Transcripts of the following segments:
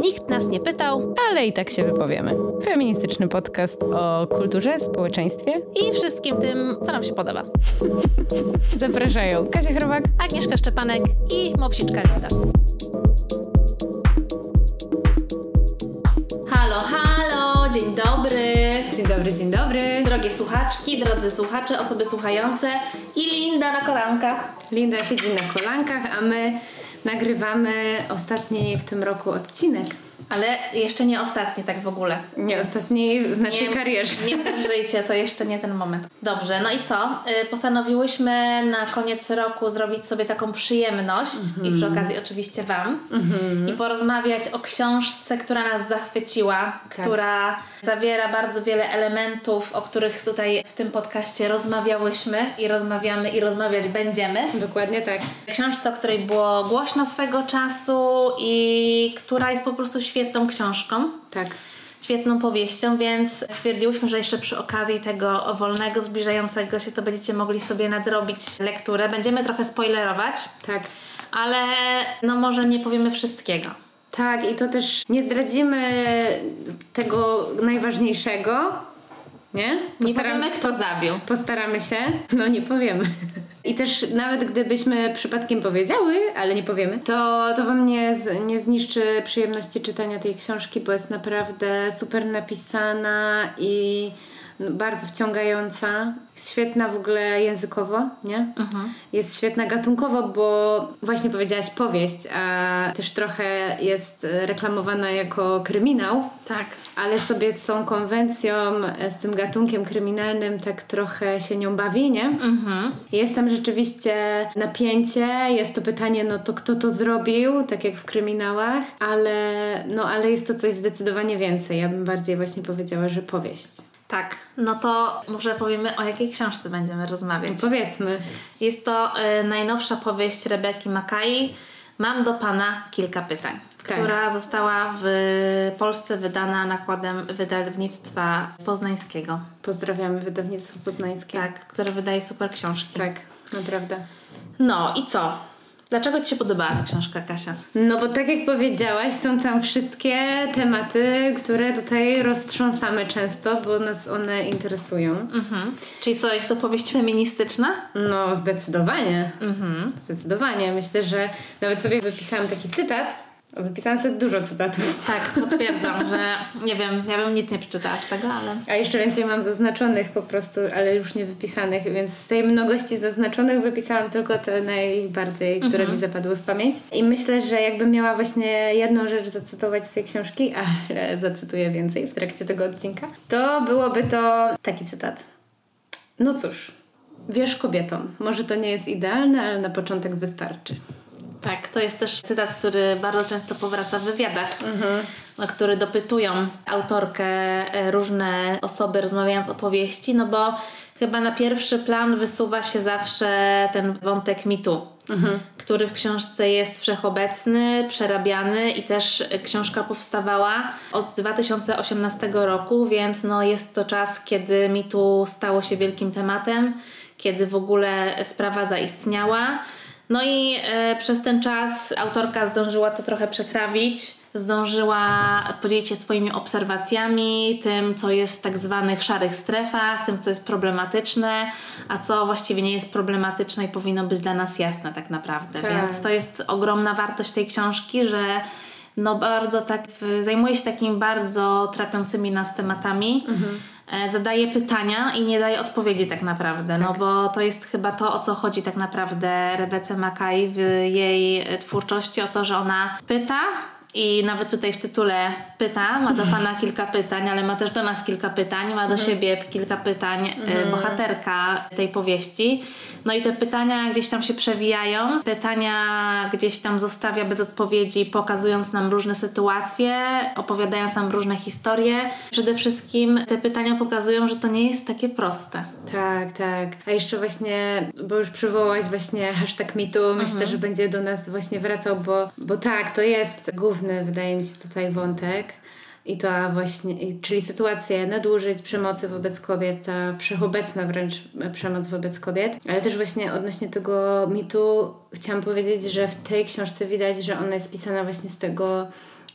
Nikt nas nie pytał ale i tak się wypowiemy. Feministyczny podcast o kulturze, społeczeństwie i wszystkim tym, co nam się podoba. Zapraszają Kasia Chrobak, Agnieszka Szczepanek i Mopsiczka Linda. Halo, halo, dzień dobry. Dzień dobry, dzień dobry. Drogie słuchaczki, drodzy słuchacze, osoby słuchające i Linda na kolankach. Linda siedzi na kolankach, a my nagrywamy ostatni w tym roku odcinek. Ale jeszcze nie ostatni tak w ogóle. Nie ostatni w naszej nie, karierze. Nie żyjcie, to jeszcze nie ten moment. Dobrze, no i co? Y, postanowiłyśmy na koniec roku zrobić sobie taką przyjemność mm-hmm. i przy mhm. okazji oczywiście Wam mm-hmm. i porozmawiać o książce, która nas zachwyciła, tak. która zawiera bardzo wiele elementów, o których tutaj w tym podcaście rozmawiałyśmy i rozmawiamy i rozmawiać będziemy. Dokładnie tak. Książce, o której było głośno swego czasu i która jest po prostu świetna świetną książką. Tak. Świetną powieścią, więc stwierdziłyśmy, że jeszcze przy okazji tego wolnego, zbliżającego się, to będziecie mogli sobie nadrobić lekturę. Będziemy trochę spoilerować. Tak. Ale no może nie powiemy wszystkiego. Tak, i to też nie zdradzimy tego najważniejszego, nie? nie powiemy, kto zabił. Postaramy się. No nie powiemy. I też nawet gdybyśmy przypadkiem powiedziały, ale nie powiemy, to, to Wam nie, nie zniszczy przyjemności czytania tej książki, bo jest naprawdę super napisana i bardzo wciągająca. Świetna w ogóle językowo, nie? Mhm. Jest świetna gatunkowo, bo właśnie powiedziałaś powieść, a też trochę jest reklamowana jako kryminał. Tak. Ale sobie z tą konwencją, z tym gatunkiem kryminalnym tak trochę się nią bawi, nie? Mhm. Jest tam rzeczywiście napięcie, jest to pytanie, no to kto to zrobił, tak jak w kryminałach, ale, no, ale jest to coś zdecydowanie więcej. Ja bym bardziej właśnie powiedziała, że powieść. Tak, no to może powiemy o jakiej książce będziemy rozmawiać. No powiedzmy. Jest to y, najnowsza powieść Rebeki Makai. Mam do Pana kilka pytań, tak. która została w Polsce wydana nakładem wydawnictwa poznańskiego. Pozdrawiamy wydawnictwo poznańskie. Tak, które wydaje super książki. Tak, naprawdę. No i co? Dlaczego Ci się podobała ta książka, Kasia? No bo tak jak powiedziałaś, są tam wszystkie tematy, które tutaj roztrząsamy często, bo nas one interesują. Mhm. Czyli co, jest to powieść feministyczna? No zdecydowanie. Mhm. Zdecydowanie. Myślę, że nawet sobie wypisałam taki cytat, Wypisałam sobie dużo cytatów. Tak, potwierdzam, że nie wiem, ja bym nic nie przeczytała z tego, ale... A jeszcze więcej mam zaznaczonych po prostu, ale już nie wypisanych, więc z tej mnogości zaznaczonych wypisałam tylko te najbardziej, które mhm. mi zapadły w pamięć. I myślę, że jakbym miała właśnie jedną rzecz zacytować z tej książki, ale zacytuję więcej w trakcie tego odcinka, to byłoby to taki cytat. No cóż, wiesz kobietom, może to nie jest idealne, ale na początek wystarczy. Tak, to jest też cytat, który bardzo często powraca w wywiadach, mhm. na który dopytują autorkę e, różne osoby rozmawiając o powieści, no bo chyba na pierwszy plan wysuwa się zawsze ten wątek mitu, mhm. który w książce jest wszechobecny, przerabiany i też książka powstawała od 2018 roku, więc no jest to czas, kiedy mitu stało się wielkim tematem, kiedy w ogóle sprawa zaistniała. No i e, przez ten czas autorka zdążyła to trochę przetrawić, zdążyła podzielić się swoimi obserwacjami, tym, co jest w tak zwanych szarych strefach, tym, co jest problematyczne, a co właściwie nie jest problematyczne i powinno być dla nas jasne tak naprawdę. Tak. Więc to jest ogromna wartość tej książki, że no bardzo tak zajmuje się takimi bardzo trapiącymi nas tematami. Mhm zadaje pytania i nie daje odpowiedzi tak naprawdę, no tak. no bo to jest chyba to, o co chodzi tak naprawdę Rebece Makai w jej twórczości, o to, że ona pyta, i nawet tutaj w tytule pyta, ma do Pana kilka pytań, ale ma też do nas kilka pytań, ma do mhm. siebie kilka pytań mm. bohaterka tej powieści. No i te pytania gdzieś tam się przewijają, pytania gdzieś tam zostawia bez odpowiedzi, pokazując nam różne sytuacje, opowiadając nam różne historie. Przede wszystkim te pytania pokazują, że to nie jest takie proste. Tak, tak. A jeszcze właśnie, bo już przywołałaś właśnie hashtag mitu, myślę, mhm. że będzie do nas właśnie wracał, bo, bo tak, to jest główny, wydaje mi się, tutaj wątek. I to właśnie, czyli sytuacje nadużyć, przemocy wobec kobiet, ta wszechobecna wręcz przemoc wobec kobiet. Ale też właśnie odnośnie tego mitu chciałam powiedzieć, że w tej książce widać, że ona jest pisana właśnie z tego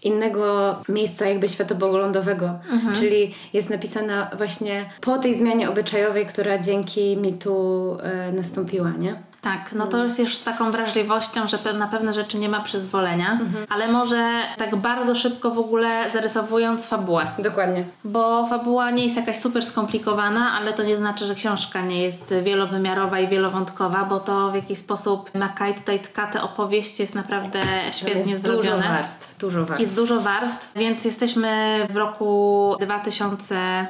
innego miejsca jakby światopoglądowego. Mhm. Czyli jest napisana właśnie po tej zmianie obyczajowej, która dzięki mitu e, nastąpiła, nie? Tak, no to jest już z taką wrażliwością, że na pewne rzeczy nie ma przyzwolenia, mhm. ale może tak bardzo szybko w ogóle zarysowując fabułę. Dokładnie. Bo fabuła nie jest jakaś super skomplikowana, ale to nie znaczy, że książka nie jest wielowymiarowa i wielowątkowa, bo to w jakiś sposób Makaj tutaj tka tę opowieść jest naprawdę świetnie jest zrobione. Dużo warstw, dużo warstw. Jest dużo warstw, więc jesteśmy w roku 2000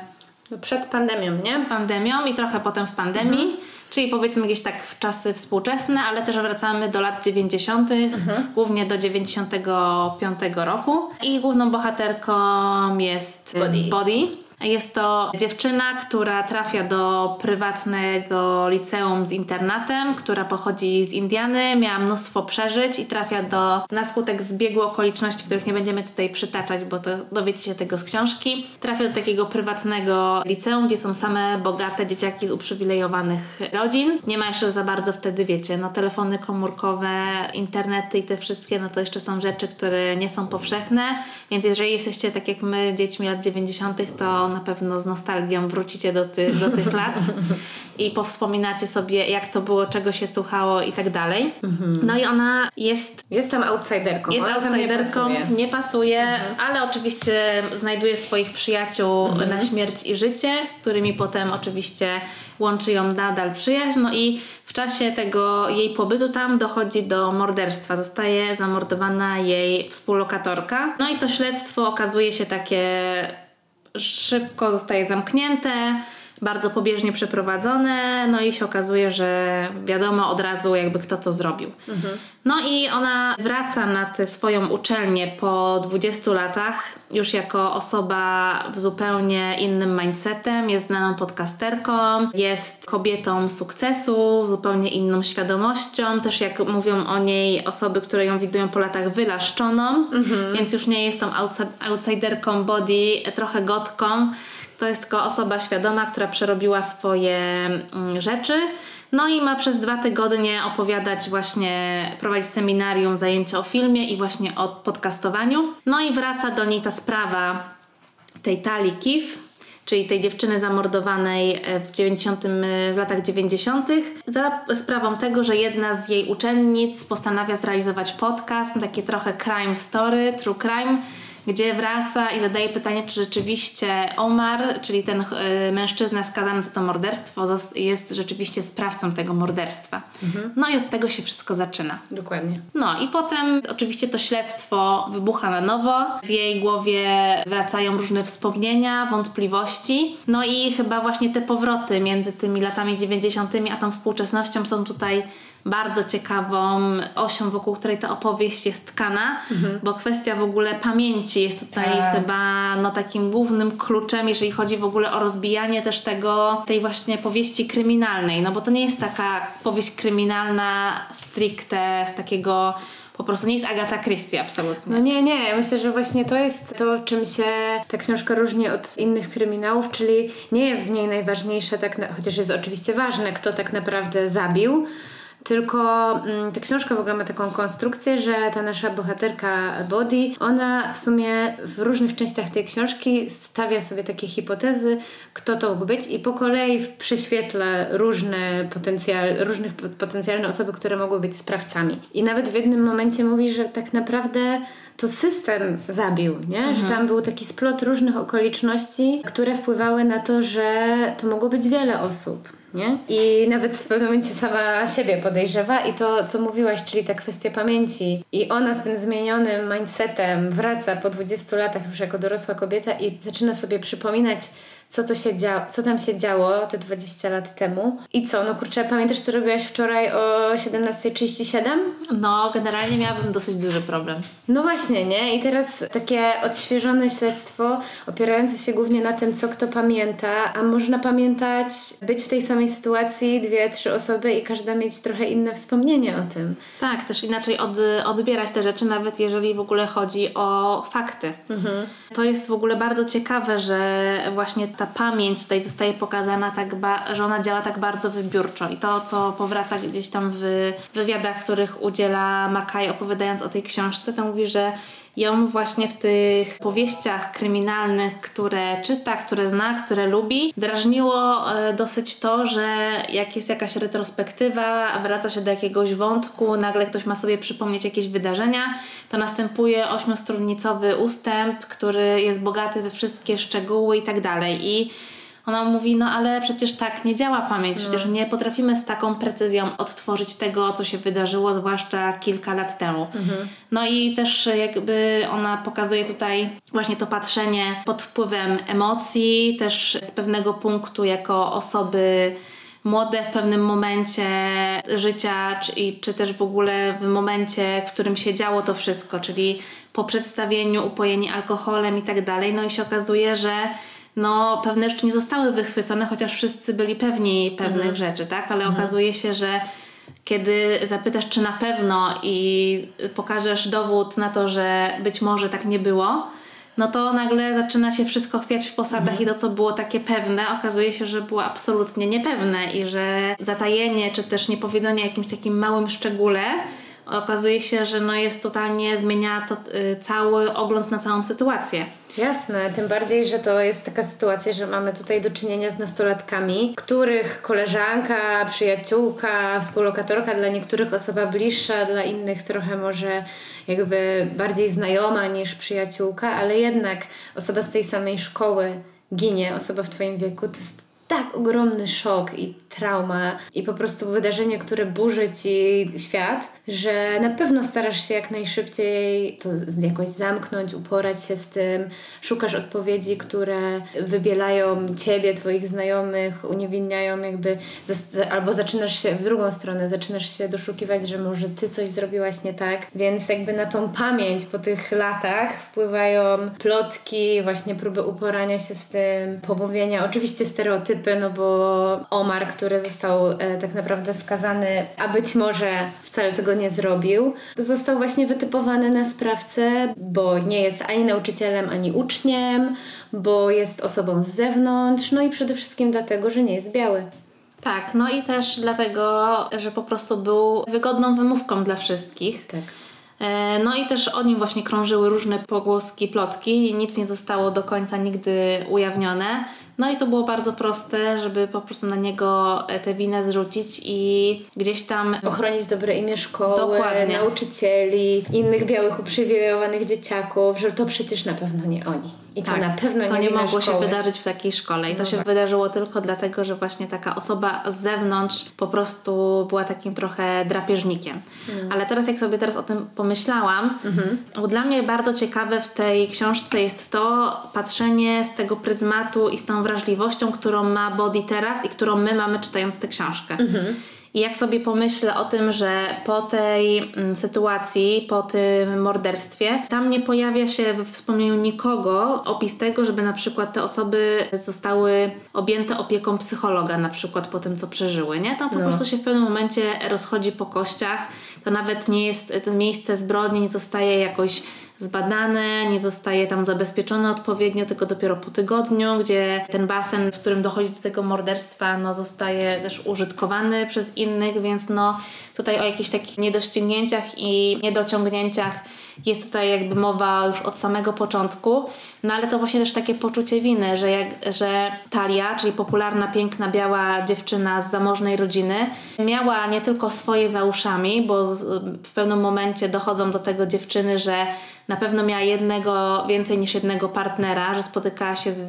no przed pandemią, nie? Pandemią i trochę potem w pandemii. Mhm. Czyli powiedzmy gdzieś tak w czasy współczesne, ale też wracamy do lat 90., mhm. głównie do 95 roku. I główną bohaterką jest Body. Body jest to dziewczyna, która trafia do prywatnego liceum z internatem, która pochodzi z Indiany, miała mnóstwo przeżyć i trafia do, na skutek zbiegu okoliczności, których nie będziemy tutaj przytaczać, bo to dowiecie się tego z książki, trafia do takiego prywatnego liceum, gdzie są same bogate dzieciaki z uprzywilejowanych rodzin. Nie ma jeszcze za bardzo wtedy, wiecie, no telefony komórkowe, internety i te wszystkie, no to jeszcze są rzeczy, które nie są powszechne, więc jeżeli jesteście tak jak my, dziećmi lat 90., to na pewno z nostalgią wrócicie do, ty, do tych lat i powspominacie sobie, jak to było, czego się słuchało i tak dalej. Mhm. No i ona jest... Jest tam outsiderką. Jest outsiderką, nie pasuje, nie pasuje mhm. ale oczywiście znajduje swoich przyjaciół mhm. na śmierć i życie, z którymi potem oczywiście łączy ją nadal przyjaźń. No i w czasie tego jej pobytu tam dochodzi do morderstwa. Zostaje zamordowana jej współlokatorka. No i to śledztwo okazuje się takie szybko zostaje zamknięte, bardzo pobieżnie przeprowadzone, no i się okazuje, że wiadomo od razu jakby kto to zrobił. Mhm. No i ona wraca na tę swoją uczelnię po 20 latach, już jako osoba w zupełnie innym mindsetem, jest znaną podcasterką, jest kobietą sukcesu, zupełnie inną świadomością, też jak mówią o niej osoby, które ją widują po latach wylaszczoną, mhm. więc już nie jest tą outsiderką body, trochę gotką, to jest tylko osoba świadoma, która przerobiła swoje mm, rzeczy. No i ma przez dwa tygodnie opowiadać właśnie, prowadzić seminarium, zajęcia o filmie i właśnie o podcastowaniu. No i wraca do niej ta sprawa tej Tali Kif, czyli tej dziewczyny zamordowanej e, w, 90, w latach 90., za sprawą tego, że jedna z jej uczennic postanawia zrealizować podcast, takie trochę crime story, true crime gdzie wraca i zadaje pytanie, czy rzeczywiście Omar, czyli ten y, mężczyzna skazany za to morderstwo, jest rzeczywiście sprawcą tego morderstwa. Mhm. No i od tego się wszystko zaczyna. Dokładnie. No i potem oczywiście to śledztwo wybucha na nowo. W jej głowie wracają różne wspomnienia, wątpliwości. No i chyba właśnie te powroty między tymi latami 90. a tą współczesnością są tutaj bardzo ciekawą osią, wokół której ta opowieść jest tkana, mhm. bo kwestia w ogóle pamięci jest tutaj tak. chyba no, takim głównym kluczem, jeżeli chodzi w ogóle o rozbijanie też tego, tej właśnie powieści kryminalnej, no bo to nie jest taka powieść kryminalna stricte z takiego po prostu nie jest Agata Christie absolutnie. No nie, nie. Myślę, że właśnie to jest to, czym się ta książka różni od innych kryminałów, czyli nie jest w niej najważniejsze, tak na, chociaż jest oczywiście ważne, kto tak naprawdę zabił, tylko mm, ta książka w ogóle ma taką konstrukcję, że ta nasza bohaterka Body, ona w sumie w różnych częściach tej książki stawia sobie takie hipotezy, kto to mógł być i po kolei prześwietla różne potencjal, różnych potencjalne osoby, które mogły być sprawcami. I nawet w jednym momencie mówi, że tak naprawdę to system zabił, nie? Mhm. Że tam był taki splot różnych okoliczności, które wpływały na to, że to mogło być wiele osób nie? I nawet w pewnym momencie sama siebie podejrzewa i to, co mówiłaś, czyli ta kwestia pamięci. I ona z tym zmienionym mindsetem wraca po 20 latach już jako dorosła kobieta i zaczyna sobie przypominać co to się działo, co tam się działo te 20 lat temu. I co, no kurczę, pamiętasz co robiłaś wczoraj o 17.37? No, generalnie miałabym dosyć duży problem. No właśnie, nie? I teraz takie odświeżone śledztwo opierające się głównie na tym, co kto pamięta, a można pamiętać, być w tej samej sytuacji dwie, trzy osoby i każda mieć trochę inne wspomnienie o tym. Tak, też inaczej od, odbierać te rzeczy, nawet jeżeli w ogóle chodzi o fakty. Mhm. To jest w ogóle bardzo ciekawe, że właśnie ta pamięć tutaj zostaje pokazana tak, że ona działa tak bardzo wybiórczo. I to, co powraca gdzieś tam w wywiadach, których udziela Makaj opowiadając o tej książce, to mówi, że ją właśnie w tych powieściach kryminalnych, które czyta, które zna, które lubi, drażniło e, dosyć to, że jak jest jakaś retrospektywa, wraca się do jakiegoś wątku, nagle ktoś ma sobie przypomnieć jakieś wydarzenia, to następuje ośmiostronicowy ustęp, który jest bogaty we wszystkie szczegóły i tak dalej. I ona mówi, no ale przecież tak nie działa pamięć, no. przecież nie potrafimy z taką precyzją odtworzyć tego, co się wydarzyło, zwłaszcza kilka lat temu. Mhm. No i też jakby ona pokazuje tutaj właśnie to patrzenie pod wpływem emocji, też z pewnego punktu jako osoby młode w pewnym momencie życia, czy, czy też w ogóle w momencie, w którym się działo to wszystko, czyli po przedstawieniu, upojeni alkoholem i tak dalej. No i się okazuje, że no, pewne rzeczy nie zostały wychwycone, chociaż wszyscy byli pewni pewnych mhm. rzeczy, tak? Ale mhm. okazuje się, że kiedy zapytasz, czy na pewno i pokażesz dowód na to, że być może tak nie było, no to nagle zaczyna się wszystko chwiać w posadach mhm. i to, co było takie pewne, okazuje się, że było absolutnie niepewne i że zatajenie, czy też niepowiedzenie jakimś takim małym szczególe okazuje się, że no jest totalnie zmienia to, y, cały ogląd na całą sytuację. Jasne, tym bardziej, że to jest taka sytuacja, że mamy tutaj do czynienia z nastolatkami, których koleżanka, przyjaciółka, współlokatorka dla niektórych osoba bliższa, dla innych trochę może jakby bardziej znajoma niż przyjaciółka, ale jednak osoba z tej samej szkoły ginie, osoba w Twoim wieku, to jest tak ogromny szok i trauma i po prostu wydarzenie, które burzy ci świat, że na pewno starasz się jak najszybciej to jakoś zamknąć, uporać się z tym, szukasz odpowiedzi, które wybielają ciebie, twoich znajomych, uniewinniają jakby, albo zaczynasz się w drugą stronę, zaczynasz się doszukiwać, że może ty coś zrobiłaś nie tak, więc jakby na tą pamięć po tych latach wpływają plotki, właśnie próby uporania się z tym, pomówienia, oczywiście stereotypy, no bo Omar, który został e, tak naprawdę skazany, a być może wcale tego nie zrobił, został właśnie wytypowany na sprawcę, bo nie jest ani nauczycielem, ani uczniem, bo jest osobą z zewnątrz, no i przede wszystkim dlatego, że nie jest biały. Tak, no i też dlatego, że po prostu był wygodną wymówką dla wszystkich. Tak. E, no i też o nim właśnie krążyły różne pogłoski, plotki i nic nie zostało do końca nigdy ujawnione. No i to było bardzo proste, żeby po prostu na niego e, tę winę zrzucić i gdzieś tam... Ochronić dobre imię szkoły, Dokładnie. nauczycieli, innych białych uprzywilejowanych dzieciaków, że to przecież na pewno nie oni. I to tak, na pewno nie To nie mogło szkoły. się wydarzyć w takiej szkole. I to no się tak. wydarzyło tylko dlatego, że właśnie taka osoba z zewnątrz po prostu była takim trochę drapieżnikiem. Mm. Ale teraz jak sobie teraz o tym pomyślałam, mm-hmm. dla mnie bardzo ciekawe w tej książce jest to patrzenie z tego pryzmatu i z tą wrażliwością, którą ma Body teraz i którą my mamy czytając tę książkę. Mm-hmm. I jak sobie pomyślę o tym, że po tej mm, sytuacji, po tym morderstwie, tam nie pojawia się w wspomnieniu nikogo opis tego, żeby na przykład te osoby zostały objęte opieką psychologa, na przykład po tym, co przeżyły, nie? To po no. prostu się w pewnym momencie rozchodzi po kościach. To nawet nie jest, to miejsce zbrodni nie zostaje jakoś zbadane, nie zostaje tam zabezpieczone odpowiednio, tylko dopiero po tygodniu, gdzie ten basen, w którym dochodzi do tego morderstwa, no, zostaje też użytkowany przez innych, więc no, tutaj o jakichś takich niedoścignięciach i niedociągnięciach jest tutaj jakby mowa już od samego początku, no ale to właśnie też takie poczucie winy, że, jak, że Talia, czyli popularna, piękna, biała dziewczyna z zamożnej rodziny, miała nie tylko swoje za uszami, bo w pewnym momencie dochodzą do tego dziewczyny, że na pewno miała jednego, więcej niż jednego partnera, że spotykała się z,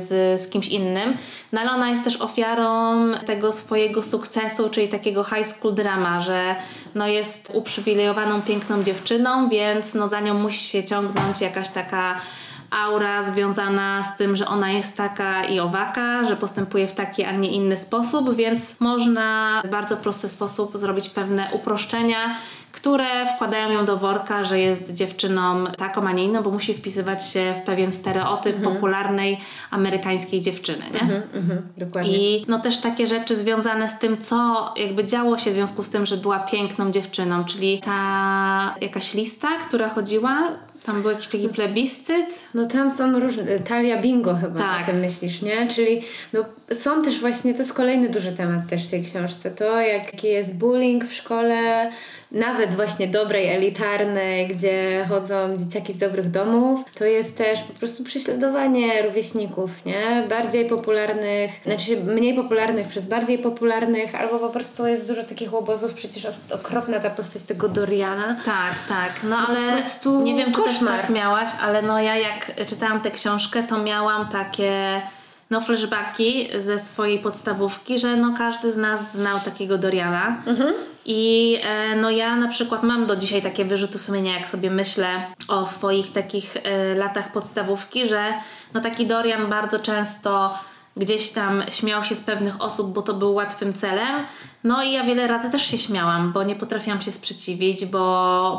z, z kimś innym, no ale ona jest też ofiarą tego swojego sukcesu, czyli takiego high school drama, że no jest uprzywilejowaną, piękną dziewczyną, więc no za nią musi się ciągnąć jakaś taka aura związana z tym, że ona jest taka i owaka, że postępuje w taki, a nie inny sposób, więc można w bardzo prosty sposób zrobić pewne uproszczenia które wkładają ją do worka, że jest dziewczyną taką, a nie inną, bo musi wpisywać się w pewien stereotyp mhm. popularnej amerykańskiej dziewczyny, nie? Mhm, mhm, dokładnie. I no też takie rzeczy związane z tym, co jakby działo się w związku z tym, że była piękną dziewczyną, czyli ta jakaś lista, która chodziła Tam był jakiś taki plebiscyt. No tam są różne, Talia Bingo chyba Tak. o tym myślisz, nie? Czyli no, są też właśnie, to jest kolejny duży temat też w tej książce, to jaki jest bullying w szkole, nawet właśnie dobrej, elitarnej, gdzie chodzą dzieciaki z dobrych domów, to jest też po prostu prześladowanie rówieśników, nie? Bardziej popularnych, znaczy mniej popularnych przez bardziej popularnych, albo po prostu jest dużo takich łobozów, przecież okropna ta postać tego Doriana. Tak, tak. No ale prostu nie wiem, czy też koszmar. tak miałaś, ale no ja jak czytałam tę książkę, to miałam takie no flashbacki ze swojej podstawówki, że no każdy z nas znał takiego Doriana. I e, no ja na przykład mam do dzisiaj takie wyrzuty sumienia, jak sobie myślę o swoich takich e, latach podstawówki, że no taki Dorian bardzo często gdzieś tam śmiał się z pewnych osób, bo to był łatwym celem. No i ja wiele razy też się śmiałam, bo nie potrafiłam się sprzeciwić, bo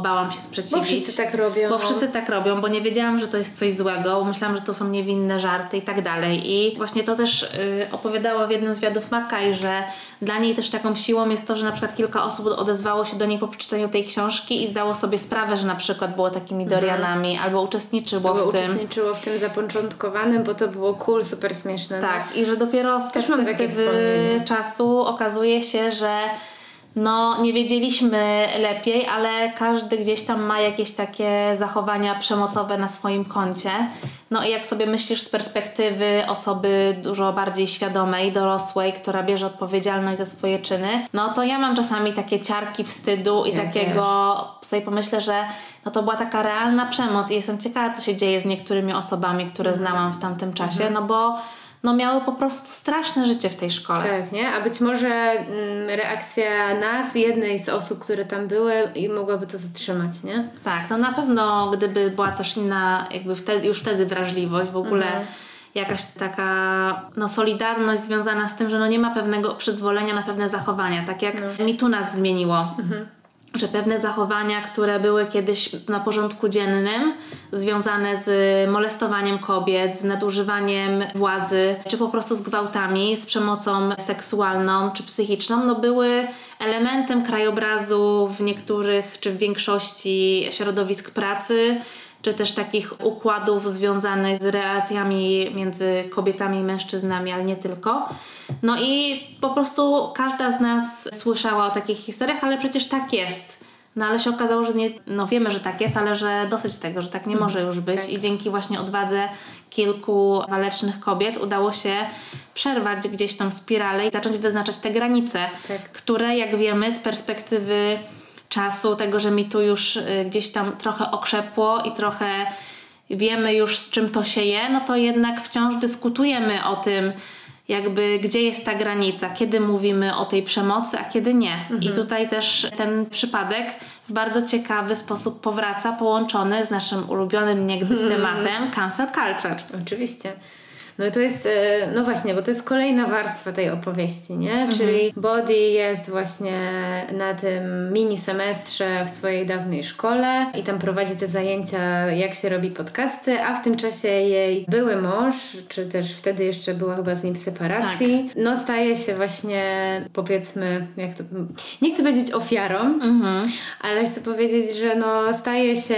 bałam się sprzeciwić. Bo wszyscy tak robią. Bo wszyscy tak robią, bo nie wiedziałam, że to jest coś złego, bo myślałam, że to są niewinne żarty i tak dalej. I właśnie to też y, opowiadała w jednym z wywiadów Makaj, że dla niej też taką siłą jest to, że na przykład kilka osób odezwało się do niej po przeczytaniu tej książki i zdało sobie sprawę, że na przykład było takimi Dorianami albo uczestniczyło Bo w tym. uczestniczyło w tym zapoczątkowanym, bo to było cool, super śmieszne. no. Tak, i że dopiero z perspektywy czasu okazuje się, że no nie wiedzieliśmy lepiej, ale każdy gdzieś tam ma jakieś takie zachowania przemocowe na swoim koncie. No i jak sobie myślisz z perspektywy osoby dużo bardziej świadomej, dorosłej, która bierze odpowiedzialność za swoje czyny, no to ja mam czasami takie ciarki wstydu i Ja takiego sobie pomyślę, że no to była taka realna przemoc i jestem ciekawa, co się dzieje z niektórymi osobami, które Mhm. znałam w tamtym czasie, no bo no miały po prostu straszne życie w tej szkole. Tak, nie? A być może mm, reakcja nas, jednej z osób, które tam były, i mogłaby to zatrzymać, nie? Tak, no na pewno gdyby była też inna, jakby wtedy, już wtedy wrażliwość, w ogóle Mhm. jakaś taka no, solidarność związana z tym, że no nie ma pewnego przyzwolenia na pewne zachowania, tak jak No. mi tu nas zmieniło. Mhm. Że pewne zachowania, które były kiedyś na porządku dziennym, związane z molestowaniem kobiet, z nadużywaniem władzy, czy po prostu z gwałtami, z przemocą seksualną czy psychiczną, no były elementem krajobrazu w niektórych czy w większości środowisk pracy, czy też takich układów związanych z relacjami między kobietami i mężczyznami, ale nie tylko. No i po prostu każda z nas słyszała o takich historiach, ale przecież tak jest. No ale się okazało, że nie, no wiemy, że tak jest, ale że dosyć tego, że tak nie może już być tak. i dzięki właśnie odwadze kilku walecznych kobiet udało się przerwać gdzieś tą spiralę i zacząć wyznaczać te granice, Tak. które jak wiemy z perspektywy czasu, tego, że mi tu już y, gdzieś tam trochę okrzepło i trochę wiemy już z czym to się je, no to jednak wciąż dyskutujemy o tym, jakby gdzie jest ta granica, kiedy mówimy o tej przemocy, a kiedy nie. I tutaj też ten przypadek w bardzo ciekawy sposób powraca, połączony z naszym ulubionym niegdyś tematem cancel culture. Oczywiście. No i to jest, e, no właśnie, bo to jest kolejna warstwa tej opowieści, nie? Mhm. Czyli Body jest właśnie na tym mini semestrze w swojej dawnej szkole i tam prowadzi te zajęcia, jak się robi podcasty, a w tym czasie jej były mąż, czy też wtedy jeszcze była chyba z nim separacji, Tak. no staje się właśnie, powiedzmy, jak to, nie chcę powiedzieć ofiarą, Mhm. ale chcę powiedzieć, że no staje się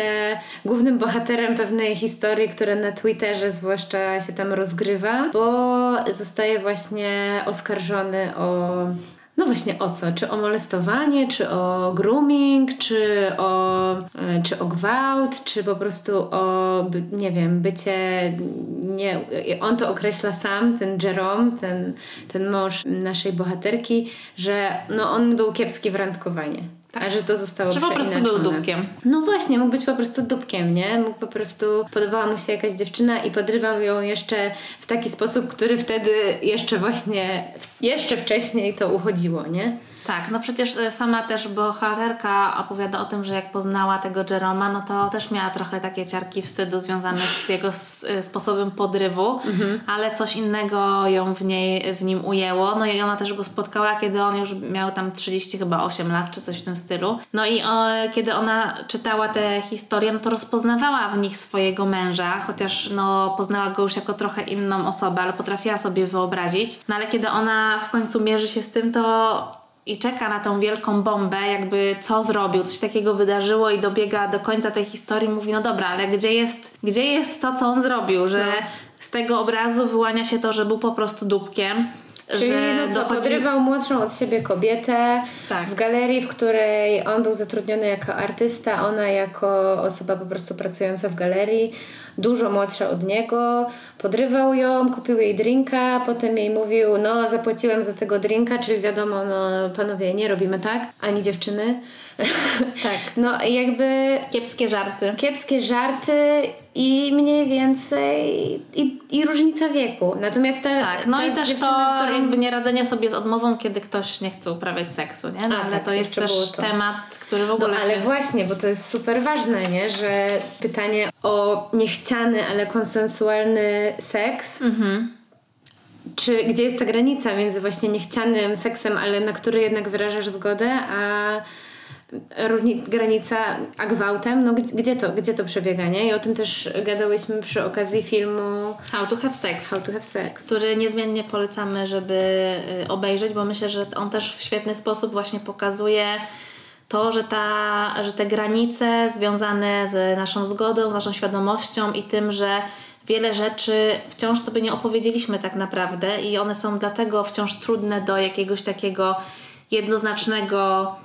głównym bohaterem pewnej historii, która na Twitterze zwłaszcza się tam rozgrywa, bo zostaje właśnie oskarżony o no właśnie o co? Czy o molestowanie, czy o grooming, czy o, e, czy o gwałt, czy po prostu o, nie wiem, bycie, nie, on to określa sam, ten Jerome, ten, ten mąż naszej bohaterki, że no on był kiepski w randkowanie. A że to zostało Że po prostu był dupkiem. No właśnie, mógł być po prostu dupkiem, nie? Mógł po prostu, podobała mu się jakaś dziewczyna i podrywał ją jeszcze w taki sposób, który wtedy jeszcze właśnie, jeszcze wcześniej to uchodziło, nie? Tak, no przecież e, sama też bohaterka opowiada o tym, że jak poznała tego Jeroma, no to też miała trochę takie ciarki wstydu związane z jego e, sposobem podrywu, ale coś innego ją w, niej, w nim ujęło. No i ona też go spotkała, kiedy on już miał tam 30 chyba 8 lat, czy coś w tym stylu. No i o, kiedy ona czytała te historie, no to rozpoznawała w nich swojego męża, chociaż no poznała go już jako trochę inną osobę, ale potrafiła sobie wyobrazić. No ale kiedy ona w końcu mierzy się z tym, to i czeka na tą wielką bombę, jakby co zrobił, coś takiego wydarzyło i dobiega do końca tej historii, mówi, no dobra, ale gdzie jest, gdzie jest to, co on zrobił, że no. z tego obrazu wyłania się to, że był po prostu dupkiem, Czyli że no co, dochodzi... podrywał młodszą od siebie kobietę tak. w galerii, w której on był zatrudniony jako artysta, ona jako osoba po prostu pracująca w galerii, dużo młodsza od niego. Podrywał ją, kupił jej drinka, potem jej mówił, no zapłaciłem za tego drinka, czyli wiadomo, no panowie, nie robimy tak, ani dziewczyny. Tak. No jakby... Kiepskie żarty. Kiepskie żarty i mniej więcej i, i różnica wieku. Natomiast ta, Tak, no ta i też to którą... jakby nie radzenie sobie z odmową, kiedy ktoś nie chce uprawiać seksu, nie? No, A, ale tak, to jest też to. temat, który w ogóle No ale się... właśnie, bo to jest super ważne, nie? Że pytanie o niechciany, ale konsensualny seks mhm czy gdzie jest ta granica między właśnie niechcianym seksem, ale na który jednak wyrażasz zgodę, a granica a gwałtem, no gdzie to, gdzie to przebiega, nie? I o tym też gadałyśmy przy okazji filmu How to Have Sex. How to Have Sex. Który niezmiennie polecamy, żeby y, obejrzeć, bo myślę, że on też w świetny sposób właśnie pokazuje to, że, ta, że te granice związane z naszą zgodą, z naszą świadomością i tym, że wiele rzeczy wciąż sobie nie opowiedzieliśmy tak naprawdę i one są dlatego wciąż trudne do jakiegoś takiego jednoznacznego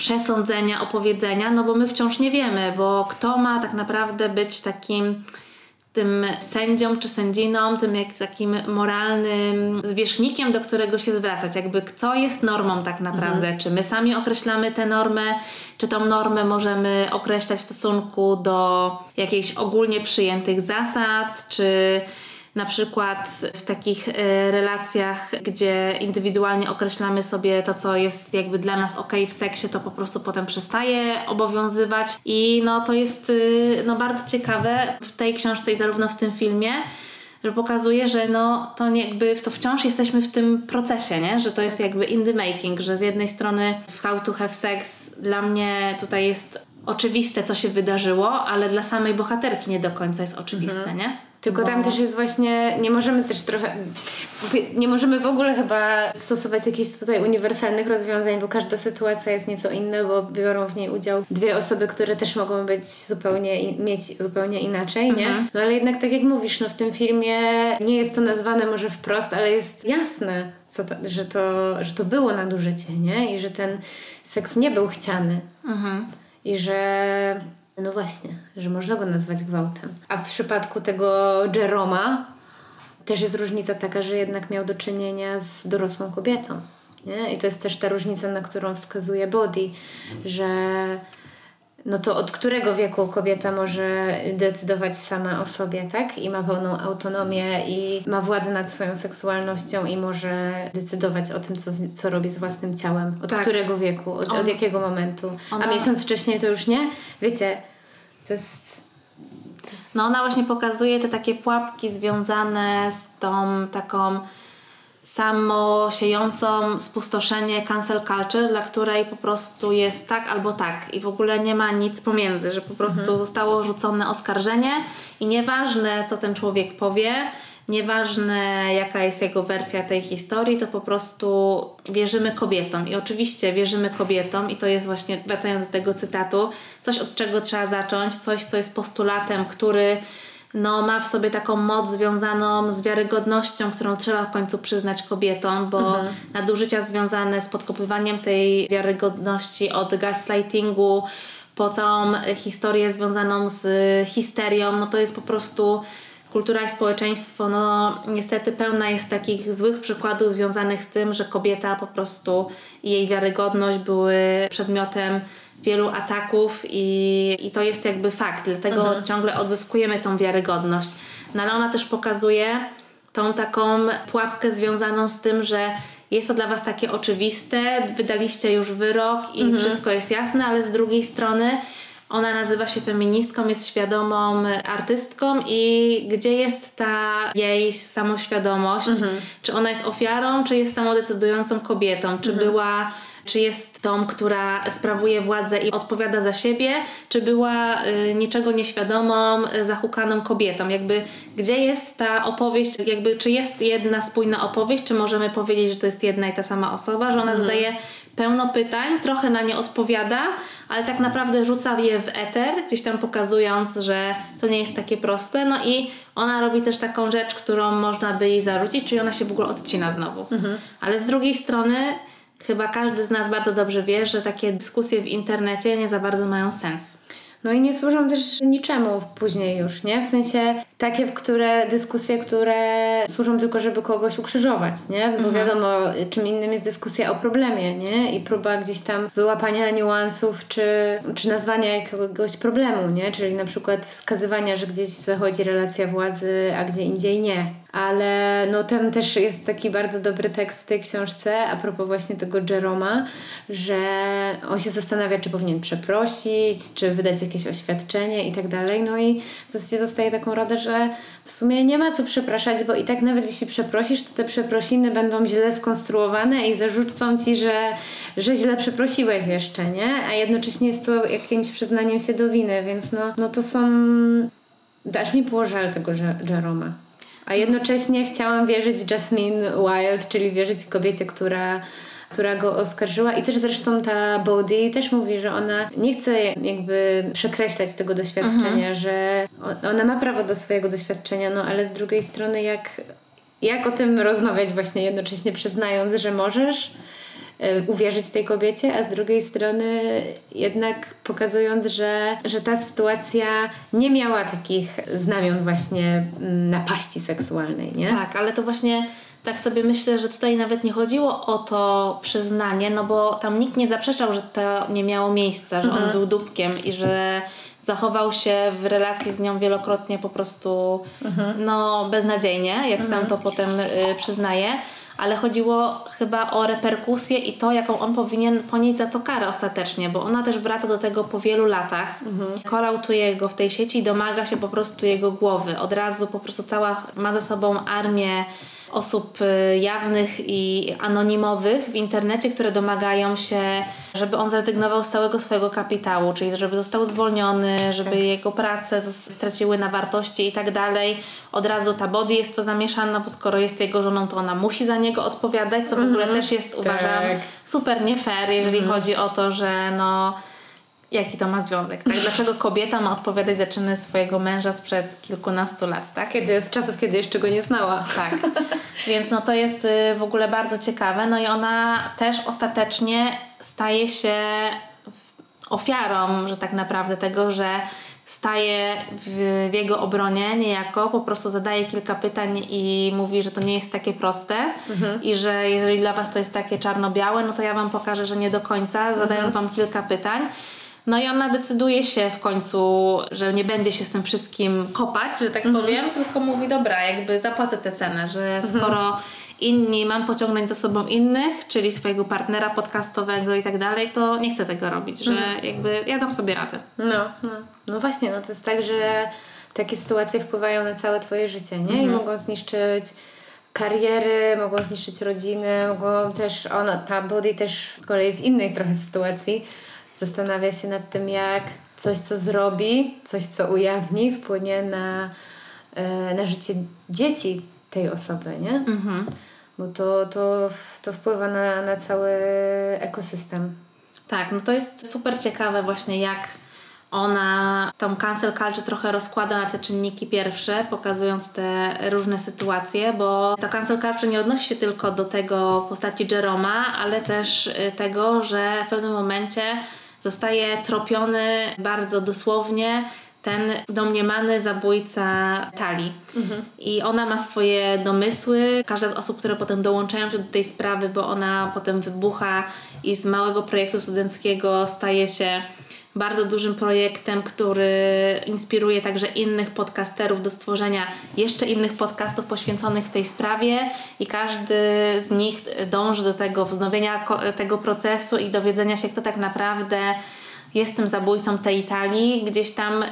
przesądzenia, opowiedzenia, no bo my wciąż nie wiemy, bo kto ma tak naprawdę być takim tym sędzią czy sędziną, tym jak takim moralnym zwierzchnikiem, do którego się zwracać. Jakby co jest normą tak naprawdę? Mhm. Czy my sami określamy tę normę, czy tą normę możemy określać w stosunku do jakichś ogólnie przyjętych zasad, czy na przykład w takich e, relacjach, gdzie indywidualnie określamy sobie to, co jest jakby dla nas ok w seksie, to po prostu potem przestaje obowiązywać. I no to jest y, no, bardzo ciekawe w tej książce i zarówno w tym filmie, że pokazuje, że no to jakby to wciąż jesteśmy w tym procesie, nie? że to jest tak. jakby in the making, że z jednej strony w How to Have Sex dla mnie tutaj jest oczywiste, co się wydarzyło, ale dla samej bohaterki nie do końca jest oczywiste, mhm. nie? Tylko tam też jest właśnie, nie możemy też trochę, nie możemy w ogóle chyba stosować jakichś tutaj uniwersalnych rozwiązań, bo każda sytuacja jest nieco inna, bo biorą w niej udział dwie osoby, które też mogą być zupełnie, mieć zupełnie inaczej, nie? Mhm. No ale jednak tak jak mówisz, no w tym filmie nie jest to nazwane może wprost, ale jest jasne, co to, że, to, że to było nadużycie, nie? I że ten seks nie był chciany. Mhm. I że no właśnie, że można go nazwać gwałtem. A w przypadku tego Jeroma też jest różnica taka, że jednak miał do czynienia z dorosłą kobietą. Nie? I to jest też ta różnica, na którą wskazuje Body, że no to od którego wieku kobieta może decydować sama o sobie, tak? I ma pełną autonomię i ma władzę nad swoją seksualnością i może decydować o tym, co, co robi z własnym ciałem. Od tak. którego wieku, od, od jakiego momentu. Ona... A miesiąc wcześniej to już nie? Wiecie, to jest, to jest... No ona właśnie pokazuje te takie pułapki związane z tą taką samosiejącą spustoszenie cancel culture, dla której po prostu jest tak albo tak i w ogóle nie ma nic pomiędzy, że po prostu mhm. zostało rzucone oskarżenie i nieważne co ten człowiek powie, nieważne jaka jest jego wersja tej historii, to po prostu wierzymy kobietom. I oczywiście wierzymy kobietom, i to jest właśnie, wracając do tego cytatu, coś od czego trzeba zacząć, coś, co jest postulatem, który no, ma w sobie taką moc związaną z wiarygodnością, którą trzeba w końcu przyznać kobietom, bo mhm. nadużycia związane z podkopywaniem tej wiarygodności od gaslightingu po całą historię związaną z histerią, no to jest po prostu kultura i społeczeństwo, no niestety pełna jest takich złych przykładów związanych z tym, że kobieta po prostu i jej wiarygodność były przedmiotem wielu ataków i, i to jest jakby fakt, dlatego mhm. ciągle odzyskujemy tą wiarygodność. No ale ona też pokazuje tą taką pułapkę związaną z tym, że jest to dla Was takie oczywiste, wydaliście już wyrok i mhm. wszystko jest jasne, ale z drugiej strony ona nazywa się feministką, jest świadomą artystką i gdzie jest ta jej samoświadomość? Mhm. Czy ona jest ofiarą, czy jest samodecydującą kobietą? Czy mhm. była czy jest tą, która sprawuje władzę i odpowiada za siebie, czy była y, niczego nieświadomą, y, zahukaną kobietą. Jakby gdzie jest ta opowieść, jakby czy jest jedna spójna opowieść, czy możemy powiedzieć, że to jest jedna i ta sama osoba, że ona mhm. zadaje pełno pytań, trochę na nie odpowiada, ale tak naprawdę rzuca je w eter, gdzieś tam pokazując, że to nie jest takie proste. No i ona robi też taką rzecz, którą można by jej zarzucić, czyli ona się w ogóle odcina znowu. Mhm. Ale z drugiej strony chyba każdy z nas bardzo dobrze wie, że takie dyskusje w internecie nie za bardzo mają sens. No i nie służą też niczemu później już, nie? W sensie takie, w które dyskusje, które służą tylko, żeby kogoś ukrzyżować, nie? Bo mhm. wiadomo, czym innym jest dyskusja o problemie, nie? I próba gdzieś tam wyłapania niuansów, czy, czy nazwania jakiegoś problemu, nie? Czyli na przykład wskazywania, że gdzieś zachodzi relacja władzy, a gdzie indziej nie. Ale no tam też jest taki bardzo dobry tekst w tej książce a propos właśnie tego Jeroma, że on się zastanawia, czy powinien przeprosić, czy wydać jakieś oświadczenie i tak dalej. No i w zasadzie zostaje taką radę, że w sumie nie ma co przepraszać, bo i tak nawet jeśli przeprosisz, to te przeprosiny będą źle skonstruowane i zarzucą ci, że, że źle przeprosiłeś jeszcze, nie? A jednocześnie jest to jakimś przyznaniem się do winy, więc no, no to są... Dasz mi było żal tego Jeroma. A jednocześnie chciałam wierzyć Jasmine Wild, czyli wierzyć kobiecie, która która go oskarżyła i też zresztą ta Bodhi też mówi, że ona nie chce jakby przekreślać tego doświadczenia, mhm. że ona ma prawo do swojego doświadczenia, no ale z drugiej strony jak, jak o tym rozmawiać właśnie jednocześnie przyznając, że możesz uwierzyć tej kobiecie, a z drugiej strony jednak pokazując, że, że ta sytuacja nie miała takich znamion właśnie mm, napaści seksualnej, nie? Tak, ale to właśnie tak sobie myślę, że tutaj nawet nie chodziło o to przyznanie, no bo tam nikt nie zaprzeczał, że to nie miało miejsca, że mhm. on był dupkiem i że zachował się w relacji z nią wielokrotnie po prostu mhm. no beznadziejnie, jak mhm. sam to potem y, przyznaje ale chodziło chyba o reperkusję i to, jaką on powinien ponieść za to karę ostatecznie, bo ona też wraca do tego po wielu latach. Mhm. Korautuje go w tej sieci i domaga się po prostu jego głowy. Od razu po prostu cała ma za sobą armię osób y, jawnych i anonimowych w internecie, które domagają się, żeby on zrezygnował z całego swojego kapitału, czyli żeby został zwolniony, żeby tak. jego prace straciły na wartości i tak dalej. Od razu ta body jest to zamieszana, bo skoro jest jego żoną, to ona musi za niego odpowiadać, co w ogóle mm -hmm. też jest, uważam, tak. super nie fair, jeżeli mm -hmm. chodzi o to, że no jaki to ma związek, tak? Dlaczego kobieta ma odpowiadać za czyny swojego męża sprzed kilkunastu lat, tak? Kiedy, z czasów, kiedy jeszcze go nie znała. Tak. Więc no to jest y, w ogóle bardzo ciekawe. No i ona też ostatecznie staje się ofiarą, że tak naprawdę tego, że staje w, w, jego obronie niejako, po prostu zadaje kilka pytań i mówi, że to nie jest takie proste mhm. i że jeżeli dla Was to jest takie czarno-białe, no to ja Wam pokażę, że nie do końca, zadając mhm. Wam kilka pytań. No i ona decyduje się w końcu, że nie będzie się z tym wszystkim kopać, że tak mhm. powiem, tylko mówi, dobra, jakby zapłacę tę cenę, że mhm. skoro inni mam pociągnąć za sobą innych, czyli swojego partnera podcastowego i tak dalej, to nie chcę tego robić, że mhm. jakby ja dam sobie radę. No, no. no właśnie, no to jest tak, że takie sytuacje wpływają na całe twoje życie, nie? I mhm. mogą zniszczyć kariery, mogą zniszczyć rodziny, mogą też, ona, ta body też z kolei w innej trochę sytuacji zastanawia się nad tym, jak coś, co zrobi, coś, co ujawni, wpłynie na, e, na życie dzieci tej osoby, nie? Mhm. Bo to, to, to wpływa na, na cały ekosystem. Tak, no to jest super ciekawe właśnie jak ona tą cancel culture trochę rozkłada na te czynniki pierwsze, pokazując te różne sytuacje, bo ta cancel culture nie odnosi się tylko do tego postaci Jeroma, ale też y, tego, że w pewnym momencie zostaje tropiony bardzo dosłownie ten domniemany zabójca Tali. Mhm. I ona ma swoje domysły. Każda z osób, które potem dołączają się do tej sprawy, bo ona potem wybucha i z małego projektu studenckiego staje się bardzo dużym projektem, który inspiruje także innych podcasterów do stworzenia jeszcze innych podcastów poświęconych tej sprawie i każdy z nich dąży do tego wznowienia tego procesu i dowiedzenia się, kto tak naprawdę jest tym zabójcą tej Italii, gdzieś tam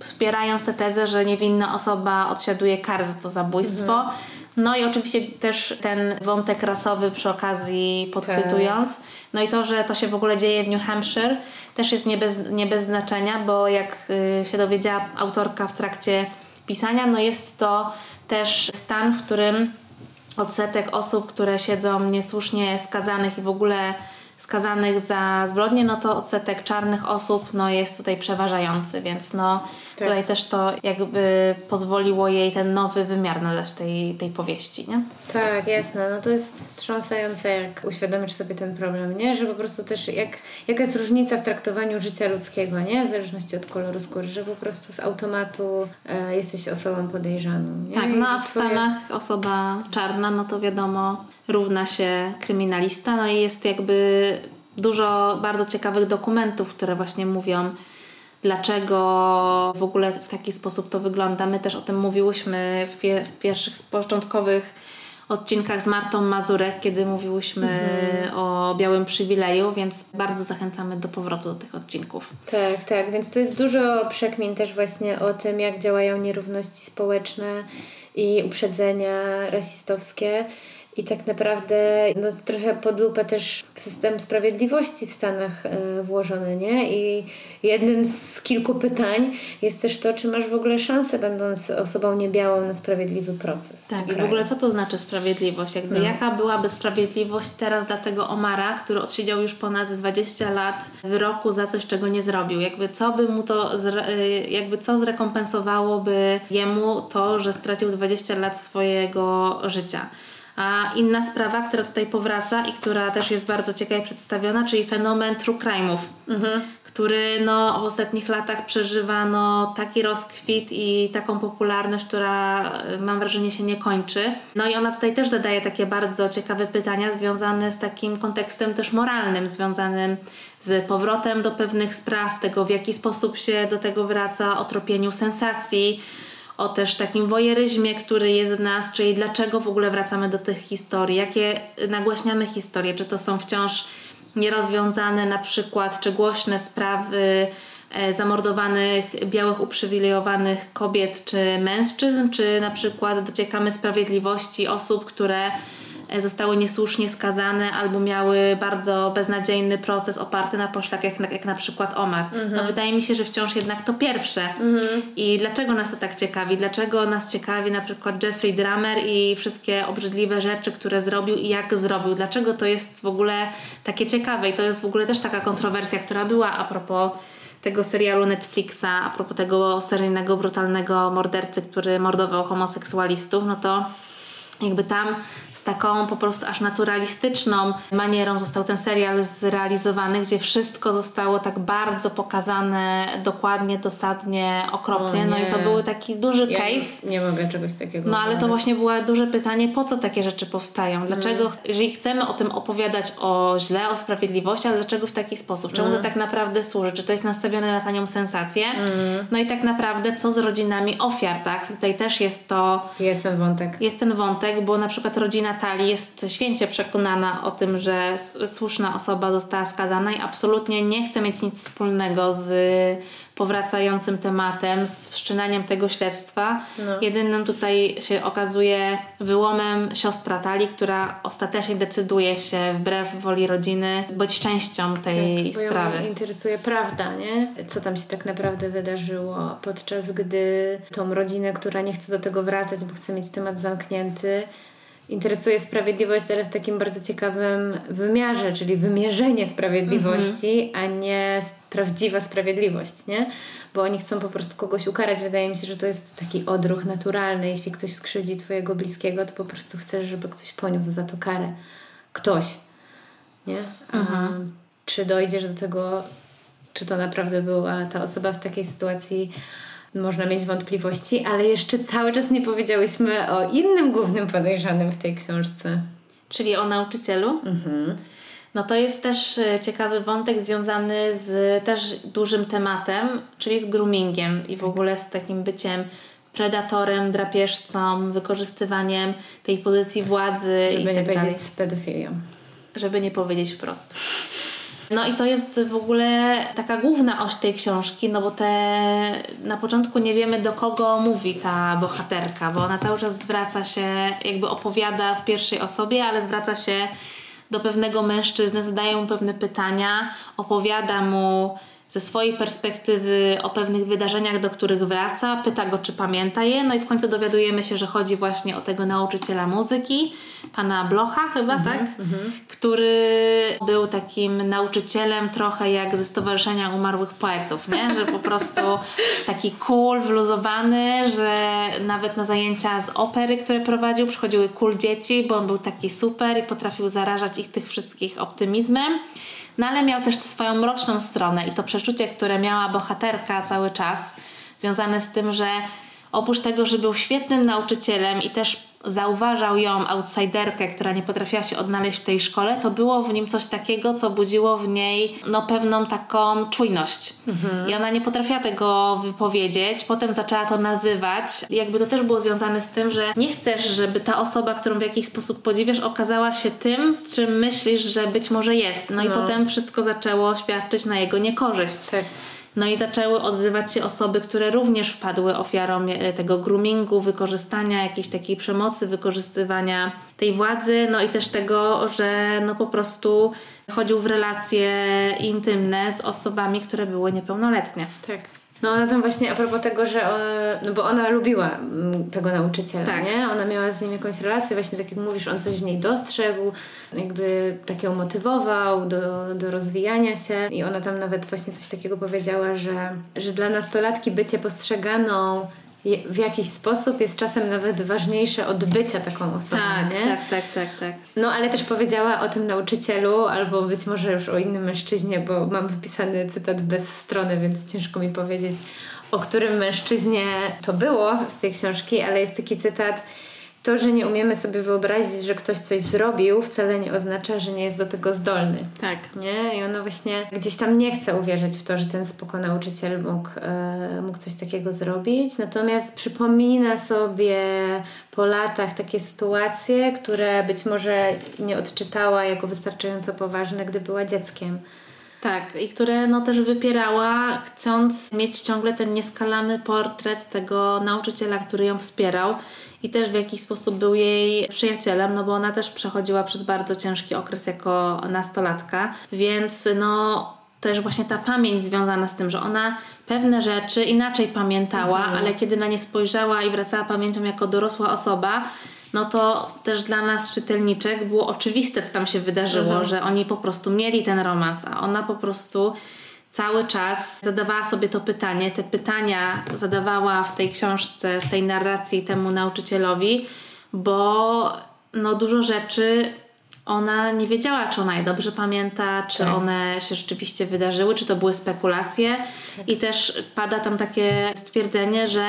wspierając tę tezę, że niewinna osoba odsiaduje kar za to zabójstwo. Mhm. No i oczywiście też ten wątek rasowy przy okazji podchwytując. Tak. No i to, że to się w ogóle dzieje w New Hampshire też jest nie bez, nie bez znaczenia, bo jak y, się dowiedziała autorka w trakcie pisania, no jest to też stan, w którym odsetek osób, które siedzą niesłusznie skazanych i w ogóle skazanych za zbrodnie, no to odsetek czarnych osób no, jest tutaj przeważający, więc no, tak. tutaj też to jakby pozwoliło jej ten nowy wymiar nadać tej, tej powieści, nie? Tak, jasne. No to jest wstrząsające, jak uświadomisz sobie ten problem, nie? Że po prostu też jak, jaka jest różnica w traktowaniu życia ludzkiego, nie? W zależności od koloru skóry, że po prostu z automatu e, jesteś osobą podejrzaną, nie? Tak, no a w. Stanach osoba czarna, no to wiadomo, równa się kryminalista, no i jest jakby dużo bardzo ciekawych dokumentów, które właśnie mówią, dlaczego w ogóle w taki sposób to wygląda. My też o tym mówiłyśmy w, w pierwszych początkowych odcinkach z Martą Mazurek, kiedy mówiłyśmy mhm. o białym przywileju, więc bardzo zachęcamy do powrotu do tych odcinków. Tak, tak, więc tu jest dużo przekmin też właśnie o tym, jak działają nierówności społeczne i uprzedzenia rasistowskie. I tak naprawdę no, trochę pod lupę też system sprawiedliwości w Stanach e, włożony, nie? I jednym z kilku pytań jest też to, czy masz w ogóle szansę, będąc osobą niebiałą, na sprawiedliwy proces. Tak, i w ogóle co to znaczy sprawiedliwość? Jakby no. Jaka byłaby sprawiedliwość teraz dla tego Omara, który odsiedział już ponad 20 lat wyroku za coś, czego nie zrobił? Jakby co by mu to, e, jakby co zrekompensowałoby jemu to, że stracił 20 lat swojego życia? A inna sprawa, która tutaj powraca i która też jest bardzo ciekawie przedstawiona, czyli fenomen true crime'ów, mhm. który no, w ostatnich latach przeżywa no, taki rozkwit i taką popularność, która y, mam wrażenie się nie kończy. No i ona tutaj też zadaje takie bardzo ciekawe pytania związane z takim kontekstem też moralnym, związanym z powrotem do pewnych spraw, tego w jaki sposób się do tego wraca, o tropieniu sensacji o też takim wojeryzmie, który jest w nas, czyli dlaczego w ogóle wracamy do tych historii, jakie nagłaśniamy historie, czy to są wciąż nierozwiązane na przykład, czy głośne sprawy e, zamordowanych, białych, uprzywilejowanych kobiet czy mężczyzn, czy na przykład dociekamy sprawiedliwości osób, które zostały niesłusznie skazane albo miały bardzo beznadziejny proces oparty na poszlakach, jak, jak na przykład Omar. Mhm. No wydaje mi się, że wciąż jednak to pierwsze. Mhm. I dlaczego nas to tak ciekawi? Dlaczego nas ciekawi na przykład Jeffrey Drummer i wszystkie obrzydliwe rzeczy, które zrobił i jak zrobił? Dlaczego to jest w ogóle takie ciekawe? I to jest w ogóle też taka kontrowersja, która była a propos tego serialu Netflixa, a propos tego seryjnego, brutalnego mordercy, który mordował homoseksualistów, no to jakby tam z taką po prostu aż naturalistyczną manierą został ten serial zrealizowany, gdzie wszystko zostało tak bardzo pokazane dokładnie, dosadnie, okropnie. No i to był taki duży ja case. Nie, mogę czegoś takiego. No ale to właśnie było duże pytanie, po co takie rzeczy powstają? Dlaczego, mm. jeżeli chcemy o tym opowiadać o źle, o sprawiedliwości, ale dlaczego w taki sposób? Czemu mm. to tak naprawdę służy? Czy to jest nastawione na tanią sensację? Mm. No i tak naprawdę co z rodzinami ofiar, tak? Tutaj też jest to... Jest ten wątek. Jest ten wątek, bo na przykład rodzina Natalii jest święcie przekonana o tym, że słuszna osoba została skazana i absolutnie nie chce mieć nic wspólnego z powracającym tematem, z wszczynaniem tego śledztwa. No. Jedynym tutaj się okazuje wyłomem siostra Talii, która ostatecznie decyduje się wbrew woli rodziny być częścią tej tak, sprawy. Bo interesuje prawda, nie? Co tam się tak naprawdę wydarzyło, podczas gdy tą rodzinę, która nie chce do tego wracać, bo chce mieć temat zamknięty, interesuje sprawiedliwość, ale w takim bardzo ciekawym wymiarze, czyli wymierzenie sprawiedliwości, mhm. a nie prawdziwa sprawiedliwość, nie? Bo oni chcą po prostu kogoś ukarać. Wydaje mi się, że to jest taki odruch naturalny. Jeśli ktoś skrzywdzi twojego bliskiego, to po prostu chcesz, żeby ktoś poniósł za to karę. Ktoś, nie? A mhm. czy dojdziesz do tego, czy to naprawdę była ta osoba w takiej sytuacji można mieć wątpliwości, ale jeszcze cały czas nie powiedziałyśmy o innym głównym podejrzanym w tej książce. Czyli o nauczycielu. Mhm. No to jest też e, ciekawy wątek związany z też dużym tematem, czyli z groomingiem i w ogóle z takim byciem predatorem, drapieżcą, wykorzystywaniem tej pozycji władzy. Żeby i nie tak powiedzieć z pedofilią. Żeby nie powiedzieć wprost. No i to jest w ogóle taka główna oś tej książki, no bo te na początku nie wiemy do kogo mówi ta bohaterka, bo ona cały czas zwraca się, jakby opowiada w pierwszej osobie, ale zwraca się do pewnego mężczyzny, zadaje mu pewne pytania, opowiada mu ze swojej perspektywy o pewnych wydarzeniach, do których wraca, pyta go, czy pamięta je, no i w końcu dowiadujemy się, że chodzi właśnie o tego nauczyciela muzyki, pana Blocha chyba, tak? Który był takim nauczycielem trochę jak ze Stowarzyszenia Umarłych Poetów, nie? Że po prostu taki cool, wluzowany, że nawet na zajęcia z opery, które prowadził, przychodziły cool dzieci, bo on był taki super i potrafił zarażać ich tych wszystkich optymizmem. No ale miał też tę swoją mroczną stronę i to przeczucie, które miała bohaterka cały czas, związane z tym, że oprócz tego, że był świetnym nauczycielem i też zauważał ją, outsiderkę, która nie potrafiła się odnaleźć w tej szkole, to było w nim coś takiego, co budziło w niej no, pewną taką czujność. Mhm. I ona nie potrafiła tego wypowiedzieć, potem zaczęła to nazywać. Jakby to też było związane z tym, że nie chcesz, żeby ta osoba, którą w jakiś sposób podziwiasz, okazała się tym, czym myślisz, że być może jest. No, no. i potem wszystko zaczęło świadczyć na jego niekorzyść. Tak. No i zaczęły odzywać się osoby, które również wpadły ofiarą e, tego groomingu, wykorzystania, jakiejś takiej przemocy, wykorzystywania tej władzy, no i też tego, że no po prostu chodził w relacje intymne z osobami, które były niepełnoletnie. Tak. No ona tam właśnie a propos tego, że ona, no bo ona lubiła mm, tego nauczyciela, tak. nie? Ona miała z nim jakąś relację, właśnie tak jak mówisz, on coś w niej dostrzegł, jakby tak ją motywował do, do rozwijania się i ona tam nawet właśnie coś takiego powiedziała, że, że dla nastolatki bycie postrzeganą w jakiś sposób jest czasem nawet ważniejsze od bycia taką osobą, tak, nie? Tak, tak, tak, tak. No ale też powiedziała o tym nauczycielu, albo być może już o innym mężczyźnie, bo mam wypisany cytat bez strony, więc ciężko mi powiedzieć, o którym mężczyźnie to było z tej książki, ale jest taki cytat to, że nie umiemy sobie wyobrazić, że ktoś coś zrobił, wcale nie oznacza, że nie jest do tego zdolny. Tak. Nie? I ona właśnie gdzieś tam nie chce uwierzyć w to, że ten spoko nauczyciel mógł, e, mógł coś takiego zrobić. Natomiast przypomina sobie po latach takie sytuacje, które być może nie odczytała jako wystarczająco poważne, gdy była dzieckiem. Tak, i które no też wypierała, chcąc mieć ciągle ten nieskalany portret tego nauczyciela, który ją wspierał i też w jakiś sposób był jej przyjacielem, no bo ona też przechodziła przez bardzo ciężki okres jako nastolatka, więc no też właśnie ta pamięć związana z tym, że ona pewne rzeczy inaczej pamiętała, mhm. ale kiedy na nie spojrzała i wracała pamięcią jako dorosła osoba, no to też dla nas czytelniczek było oczywiste, co tam się wydarzyło, mhm. że oni po prostu mieli ten romans, a ona po prostu cały czas zadawała sobie to pytanie. Te pytania zadawała w tej książce, w tej narracji temu nauczycielowi, bo no dużo rzeczy ona nie wiedziała, czy ona je dobrze pamięta, czy tak. one się rzeczywiście wydarzyły, czy to były spekulacje. Tak. I też pada tam takie stwierdzenie, że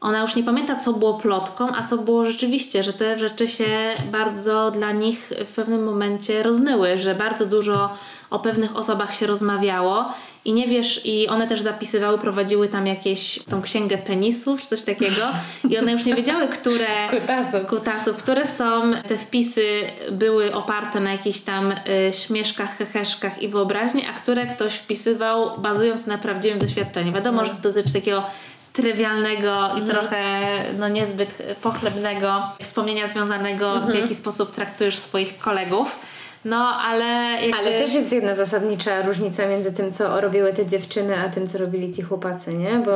ona już nie pamięta, co było plotką, a co było rzeczywiście, że te rzeczy się bardzo dla nich w pewnym momencie rozmyły, że bardzo dużo o pewnych osobach się rozmawiało i nie wiesz, i one też zapisywały, prowadziły tam jakieś tą księgę penisów, czy coś takiego i one już nie wiedziały, które kutasów, kutasów które są, te wpisy były oparte na jakichś tam y, śmieszkach, heheszkach i wyobraźni, a które ktoś wpisywał bazując na prawdziwym doświadczeniu. Wiadomo, no. że to dotyczy takiego trywialnego i mhm. trochę no, niezbyt pochlebnego wspomnienia związanego, w mhm. jaki sposób traktujesz swoich kolegów. No, ale jakby... Ale też jest jedna zasadnicza różnica między tym, co robiły te dziewczyny, a tym, co robili ci chłopacy, nie? Bo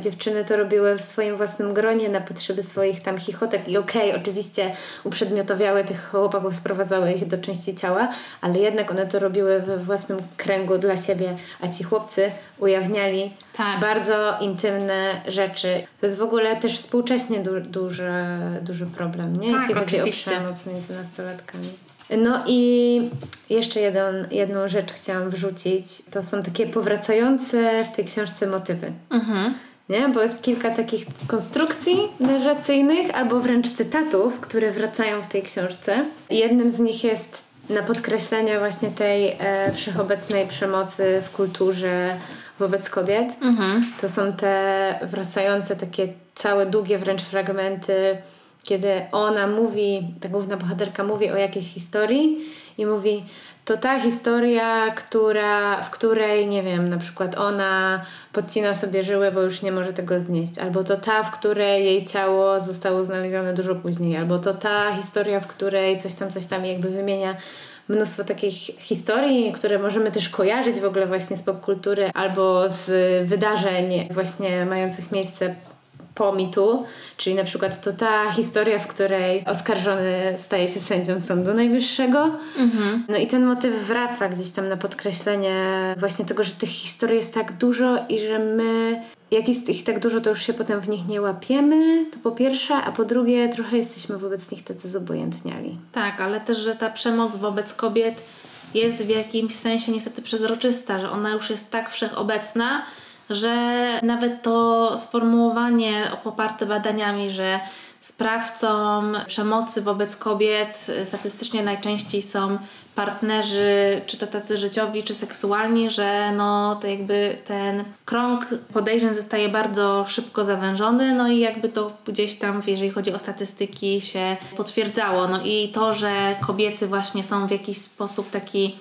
dziewczyny to robiły w swoim własnym gronie na potrzeby swoich tam chichotek i okej, okay, oczywiście uprzedmiotowiały tych chłopaków, sprowadzały ich do części ciała, ale jednak one to robiły we własnym kręgu dla siebie, a ci chłopcy ujawniali tak. bardzo intymne rzeczy. To jest w ogóle też współcześnie du duży, duży problem, nie? Tak, Jeśli chodzi o przemoc między nastolatkami. No i jeszcze jeden, jedną rzecz chciałam wrzucić. To są takie powracające w tej książce motywy. Mhm. Nie? Bo jest kilka takich konstrukcji narracyjnych albo wręcz cytatów, które wracają w tej książce. Jednym z nich jest na podkreślenie właśnie tej e, wszechobecnej przemocy w kulturze wobec kobiet. Mhm. To są te wracające takie całe długie wręcz fragmenty kiedy ona mówi, ta główna bohaterka mówi o jakiejś historii i mówi, to ta historia, która, w której, nie wiem, na przykład ona podcina sobie żyłę, bo już nie może tego znieść, albo to ta, w której jej ciało zostało znalezione dużo później, albo to ta historia, w której coś tam, coś tam jakby wymienia mnóstwo takich historii, które możemy też kojarzyć w ogóle właśnie z popkultury albo z wydarzeń właśnie mających miejsce po mitu, czyli na przykład to ta historia, w której oskarżony staje się sędzią Sądu Najwyższego. Mhm. No i ten motyw wraca gdzieś tam na podkreślenie właśnie tego, że tych historii jest tak dużo i że my jak jest ich tak dużo, to już się potem w nich nie łapiemy, to po pierwsze, a po drugie trochę jesteśmy wobec nich tacy zobojętniali. Tak, ale też, że ta przemoc wobec kobiet jest w jakimś sensie niestety przezroczysta, że ona już jest tak wszechobecna, że nawet to sformułowanie poparte badaniami, że sprawcą przemocy wobec kobiet statystycznie najczęściej są partnerzy, czy to tacy życiowi, czy seksualni, że no to jakby ten krąg podejrzeń zostaje bardzo szybko zawężony, no i jakby to gdzieś tam, jeżeli chodzi o statystyki, się potwierdzało. No i to, że kobiety właśnie są w jakiś sposób taki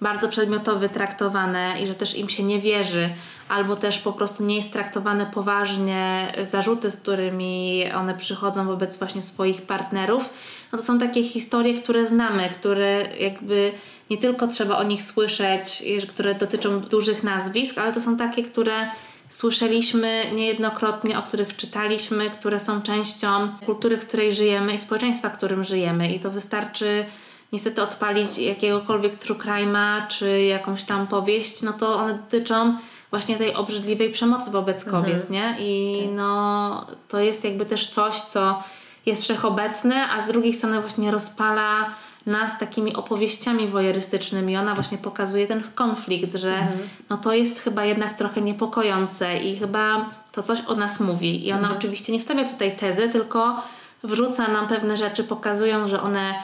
bardzo przedmiotowy traktowane i że też im się nie wierzy, albo też po prostu nie jest traktowane poważnie zarzuty, z którymi one przychodzą wobec właśnie swoich partnerów, no to są takie historie, które znamy, które jakby nie tylko trzeba o nich słyszeć, które dotyczą dużych nazwisk, ale to są takie, które słyszeliśmy niejednokrotnie, o których czytaliśmy, które są częścią kultury, w której żyjemy i społeczeństwa, w którym żyjemy. I to wystarczy niestety odpalić jakiegokolwiek true crime'a czy jakąś tam powieść, no to one dotyczą właśnie tej obrzydliwej przemocy wobec mhm. kobiet, mhm. nie? I tak. no to jest jakby też coś, co jest wszechobecne, a z drugiej strony właśnie rozpala nas takimi opowieściami wojerystycznymi. Ona właśnie pokazuje ten konflikt, że mhm. no to jest chyba jednak trochę niepokojące i chyba to coś o nas mówi. I ona mhm. oczywiście nie stawia tutaj tezy, tylko wrzuca nam pewne rzeczy, pokazują, że one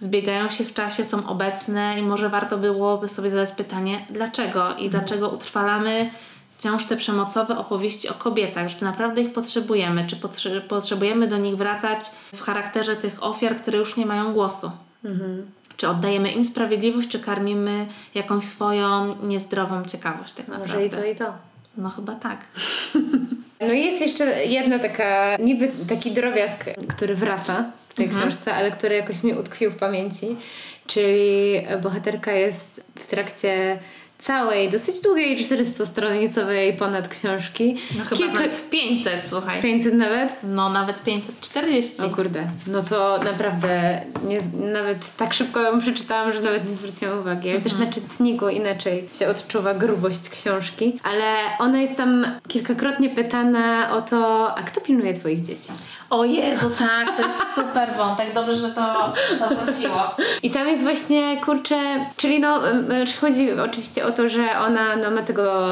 zbiegają się w czasie, są obecne i może warto byłoby sobie zadać pytanie, dlaczego i mhm. dlaczego utrwalamy wciąż te przemocowe opowieści o kobietach, że naprawdę ich potrzebujemy, czy potrze potrzebujemy do nich wracać w charakterze tych ofiar, które już nie mają głosu. Mhm. Czy oddajemy im sprawiedliwość, czy karmimy jakąś swoją niezdrową ciekawość tak naprawdę. Może i to, i to. No chyba tak. No i jest jeszcze jedna taka, niby taki drobiazg, który wraca tej mhm. książce, ale który jakoś mi utkwił w pamięci. Czyli bohaterka jest w trakcie całej, dosyć długiej, 400-stronicowej ponad książki. No chyba Kilka... nawet 500, słuchaj. 500 nawet? No nawet 540. O kurde, no to naprawdę nie, nawet tak szybko ją przeczytałam, że nawet nie zwróciłam uwagi. Mhm. Też na czytniku inaczej się odczuwa grubość książki. Ale ona jest tam kilkakrotnie pytana o to, a kto pilnuje twoich dzieci? O Jezu, tak, to jest super wątek. Dobrze, że to, to wróciło. I tam jest właśnie, kurczę, czyli no, chodzi oczywiście o to, że ona no, ma tego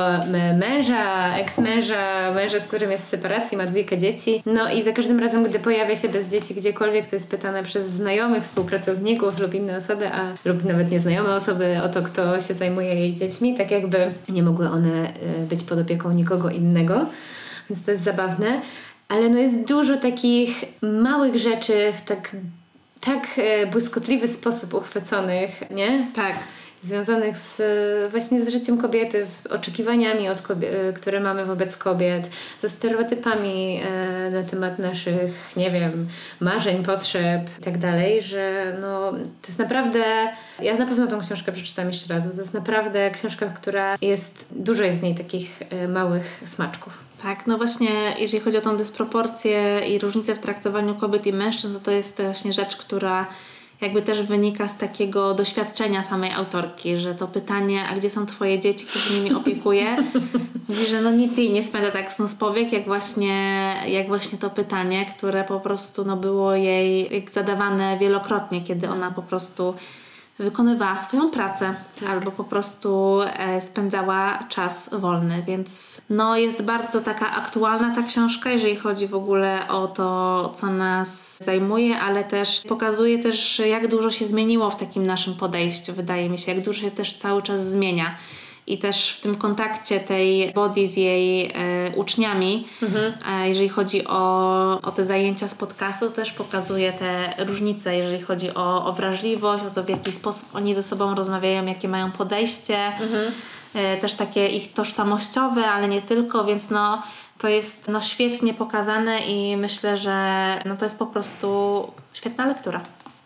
męża, eks-męża, męża, z którym jest w separacji, ma dwójkę dzieci. No i za każdym razem, gdy pojawia się bez dzieci gdziekolwiek, to jest pytane przez znajomych, współpracowników lub inne osoby, a lub nawet nieznajome osoby o to, kto się zajmuje jej dziećmi, tak jakby nie mogły one y, być pod opieką nikogo innego. Więc to jest zabawne ale no jest dużo takich małych rzeczy w tak, tak e, błyskotliwy sposób uchwyconych, nie? Tak. Związanych z, właśnie z życiem kobiety, z oczekiwaniami, od kobie- które mamy wobec kobiet, ze stereotypami e, na temat naszych, nie wiem, marzeń, potrzeb i tak dalej, że no, to jest naprawdę. Ja na pewno tą książkę przeczytam jeszcze raz. To jest naprawdę książka, która jest. Dużo jest w niej takich e, małych smaczków. Tak, no właśnie, jeżeli chodzi o tą dysproporcję i różnicę w traktowaniu kobiet i mężczyzn, to to jest właśnie rzecz, która jakby też wynika z takiego doświadczenia samej autorki, że to pytanie, a gdzie są twoje dzieci, kto się nimi opiekuje, mówi, że no nic jej nie spędza tak snu z powiek, jak właśnie, jak właśnie to pytanie, które po prostu no było jej zadawane wielokrotnie, kiedy ona po prostu wykonywała swoją pracę albo po prostu e, spędzała czas wolny, więc no jest bardzo taka aktualna ta książka, jeżeli chodzi w ogóle o to, co nas zajmuje, ale też pokazuje też, jak dużo się zmieniło w takim naszym podejściu, wydaje mi się, jak dużo się też cały czas zmienia. I też w tym kontakcie tej body z jej e, uczniami, mhm. e, jeżeli chodzi o, o te zajęcia z podcastu, też pokazuje te różnice, jeżeli chodzi o, o wrażliwość, o to w jaki sposób oni ze sobą rozmawiają, jakie mają podejście, mhm. e, też takie ich tożsamościowe, ale nie tylko, więc no to jest no, świetnie pokazane i myślę, że no, to jest po prostu świetna lektura.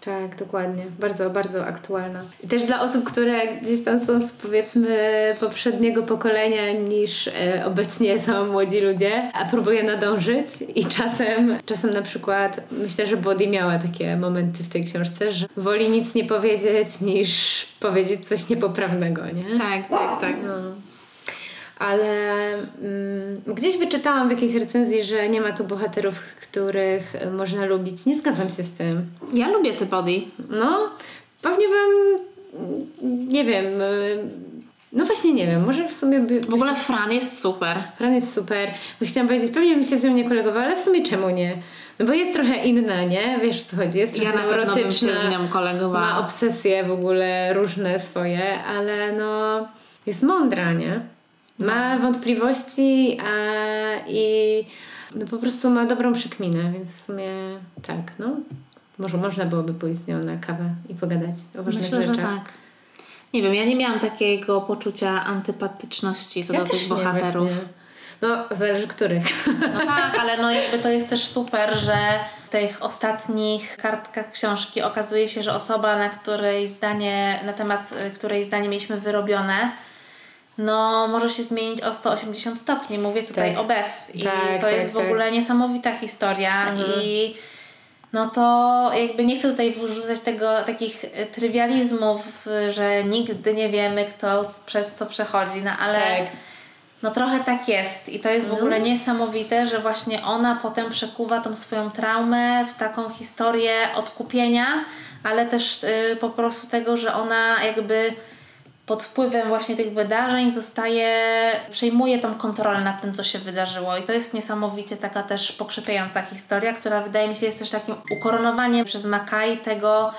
Tak, dokładnie. Bardzo, bardzo aktualna. I też dla osób, które gdzieś tam są z powiedzmy poprzedniego pokolenia niż e, obecnie są młodzi ludzie, a próbuję nadążyć i czasem, czasem na przykład myślę, że Body miała takie momenty w tej książce, że woli nic nie powiedzieć niż powiedzieć coś niepoprawnego, nie? Tak, tak, tak. No ale mm, gdzieś wyczytałam w jakiejś recenzji, że nie ma tu bohaterów, których można lubić. Nie zgadzam się z tym. Ja lubię te body. No, pewnie bym, nie wiem, no właśnie nie wiem, może w sumie... By, w ogóle Fran jest super. Fran jest super. Bo chciałam powiedzieć, pewnie bym się z nią nie kolegowała, ale w sumie czemu nie? No bo jest trochę inna, nie? Wiesz o co chodzi? Jest ja na pewno bym się z nią kolegowała. Ma obsesje w ogóle różne swoje, ale no jest mądra, nie? Ma no. wątpliwości a, i no po prostu ma dobrą przykminę, więc w sumie tak, no. Może można byłoby pójść z nią na kawę i pogadać o ważnych Myślę, rzeczach. Że tak. Nie wiem, ja nie miałam takiego poczucia antypatyczności co ja do tych bohaterów. No, zależy których. No tak, ale no jakby to jest też super, że w tych ostatnich kartkach książki okazuje się, że osoba, na której zdanie, na temat której zdanie mieliśmy wyrobione, no może się zmienić o 180 stopni. Mówię tutaj tak. o Beth i tak, to tak, jest w tak. ogóle niesamowita historia mhm. i no to jakby nie chcę tutaj wrzucać tego takich trywializmów, że nigdy nie wiemy kto przez co przechodzi, no ale tak. no trochę tak jest i to jest w ogóle mhm. niesamowite, że właśnie ona potem przekuwa tą swoją traumę w taką historię odkupienia, ale też y, po prostu tego, że ona jakby pod wpływem właśnie tych wydarzeń zostaje, przejmuje tą kontrolę nad tym, co się wydarzyło. I to jest niesamowicie taka też pokrzepiająca historia, która wydaje mi się jest też takim ukoronowaniem przez Makaj tego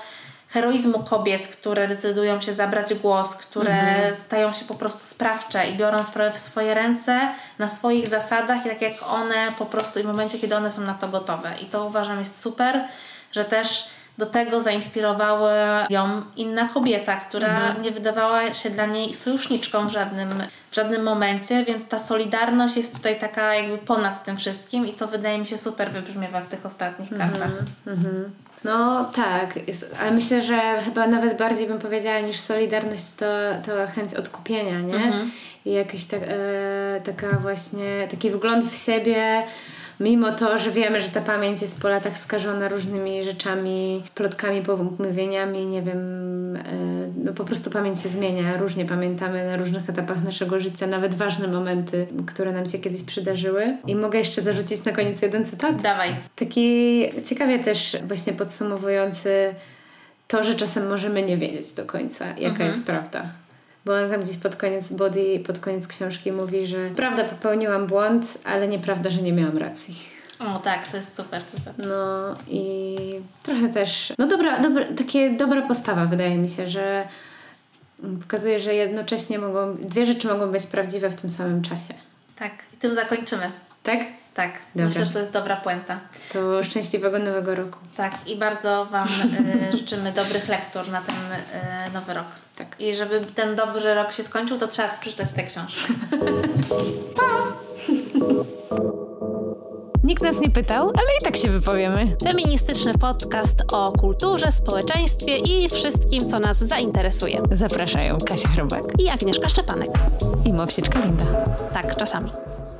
heroizmu kobiet, które decydują się zabrać głos, które mhm. stają się po prostu sprawcze i biorą sprawę w swoje ręce na swoich zasadach i tak jak one po prostu i w momencie, kiedy one są na to gotowe. I to uważam jest super, że też do tego zainspirowała ją inna kobieta, która mhm. nie wydawała się dla niej sojuszniczką w żadnym, w żadnym momencie, więc ta solidarność jest tutaj taka jakby ponad tym wszystkim i to wydaje mi się super wybrzmiewa w tych ostatnich mhm. kartach. Mhm. No tak, jest, ale myślę, że chyba nawet bardziej bym powiedziała niż solidarność to, to chęć odkupienia, nie? Mhm. I jakaś ta, e, taka właśnie, taki wgląd w siebie, mimo to, że wiemy, że ta pamięć jest po latach skażona różnymi rzeczami, plotkami, pomówieniami, nie wiem, e, no po prostu pamięć się zmienia, różnie pamiętamy na różnych etapach naszego życia, nawet ważne momenty, które nam się kiedyś przydarzyły. I mogę jeszcze zarzucić na koniec jeden cytat? Dawaj. Taki ciekawie też właśnie podsumowujący to, że czasem możemy nie wiedzieć do końca, jaka mhm. jest prawda bo on tam gdzieś pod koniec body, pod koniec książki mówi, że prawda popełniłam błąd, ale nieprawda, że nie miałam racji. O tak, to jest super, super. No i trochę też, no dobra, dobra takie dobra postawa wydaje mi się, że pokazuje, że jednocześnie mogą, dwie rzeczy mogą być prawdziwe w tym samym czasie. Tak, i tym zakończymy. Tak? Tak, Dobra. myślę, że to jest dobra puenta. To szczęśliwego nowego roku. Tak, i bardzo Wam y, życzymy dobrych lektur na ten y, nowy rok. Tak. I żeby ten dobry rok się skończył, to trzeba przeczytać tę książkę. pa! Nikt nas nie pytał, ale i tak się wypowiemy. Feministyczny podcast o kulturze, społeczeństwie i wszystkim, co nas zainteresuje. Zapraszają Kasia Chrobak i Agnieszka Szczepanek. I Mopsieczka Linda. Tak, czasami.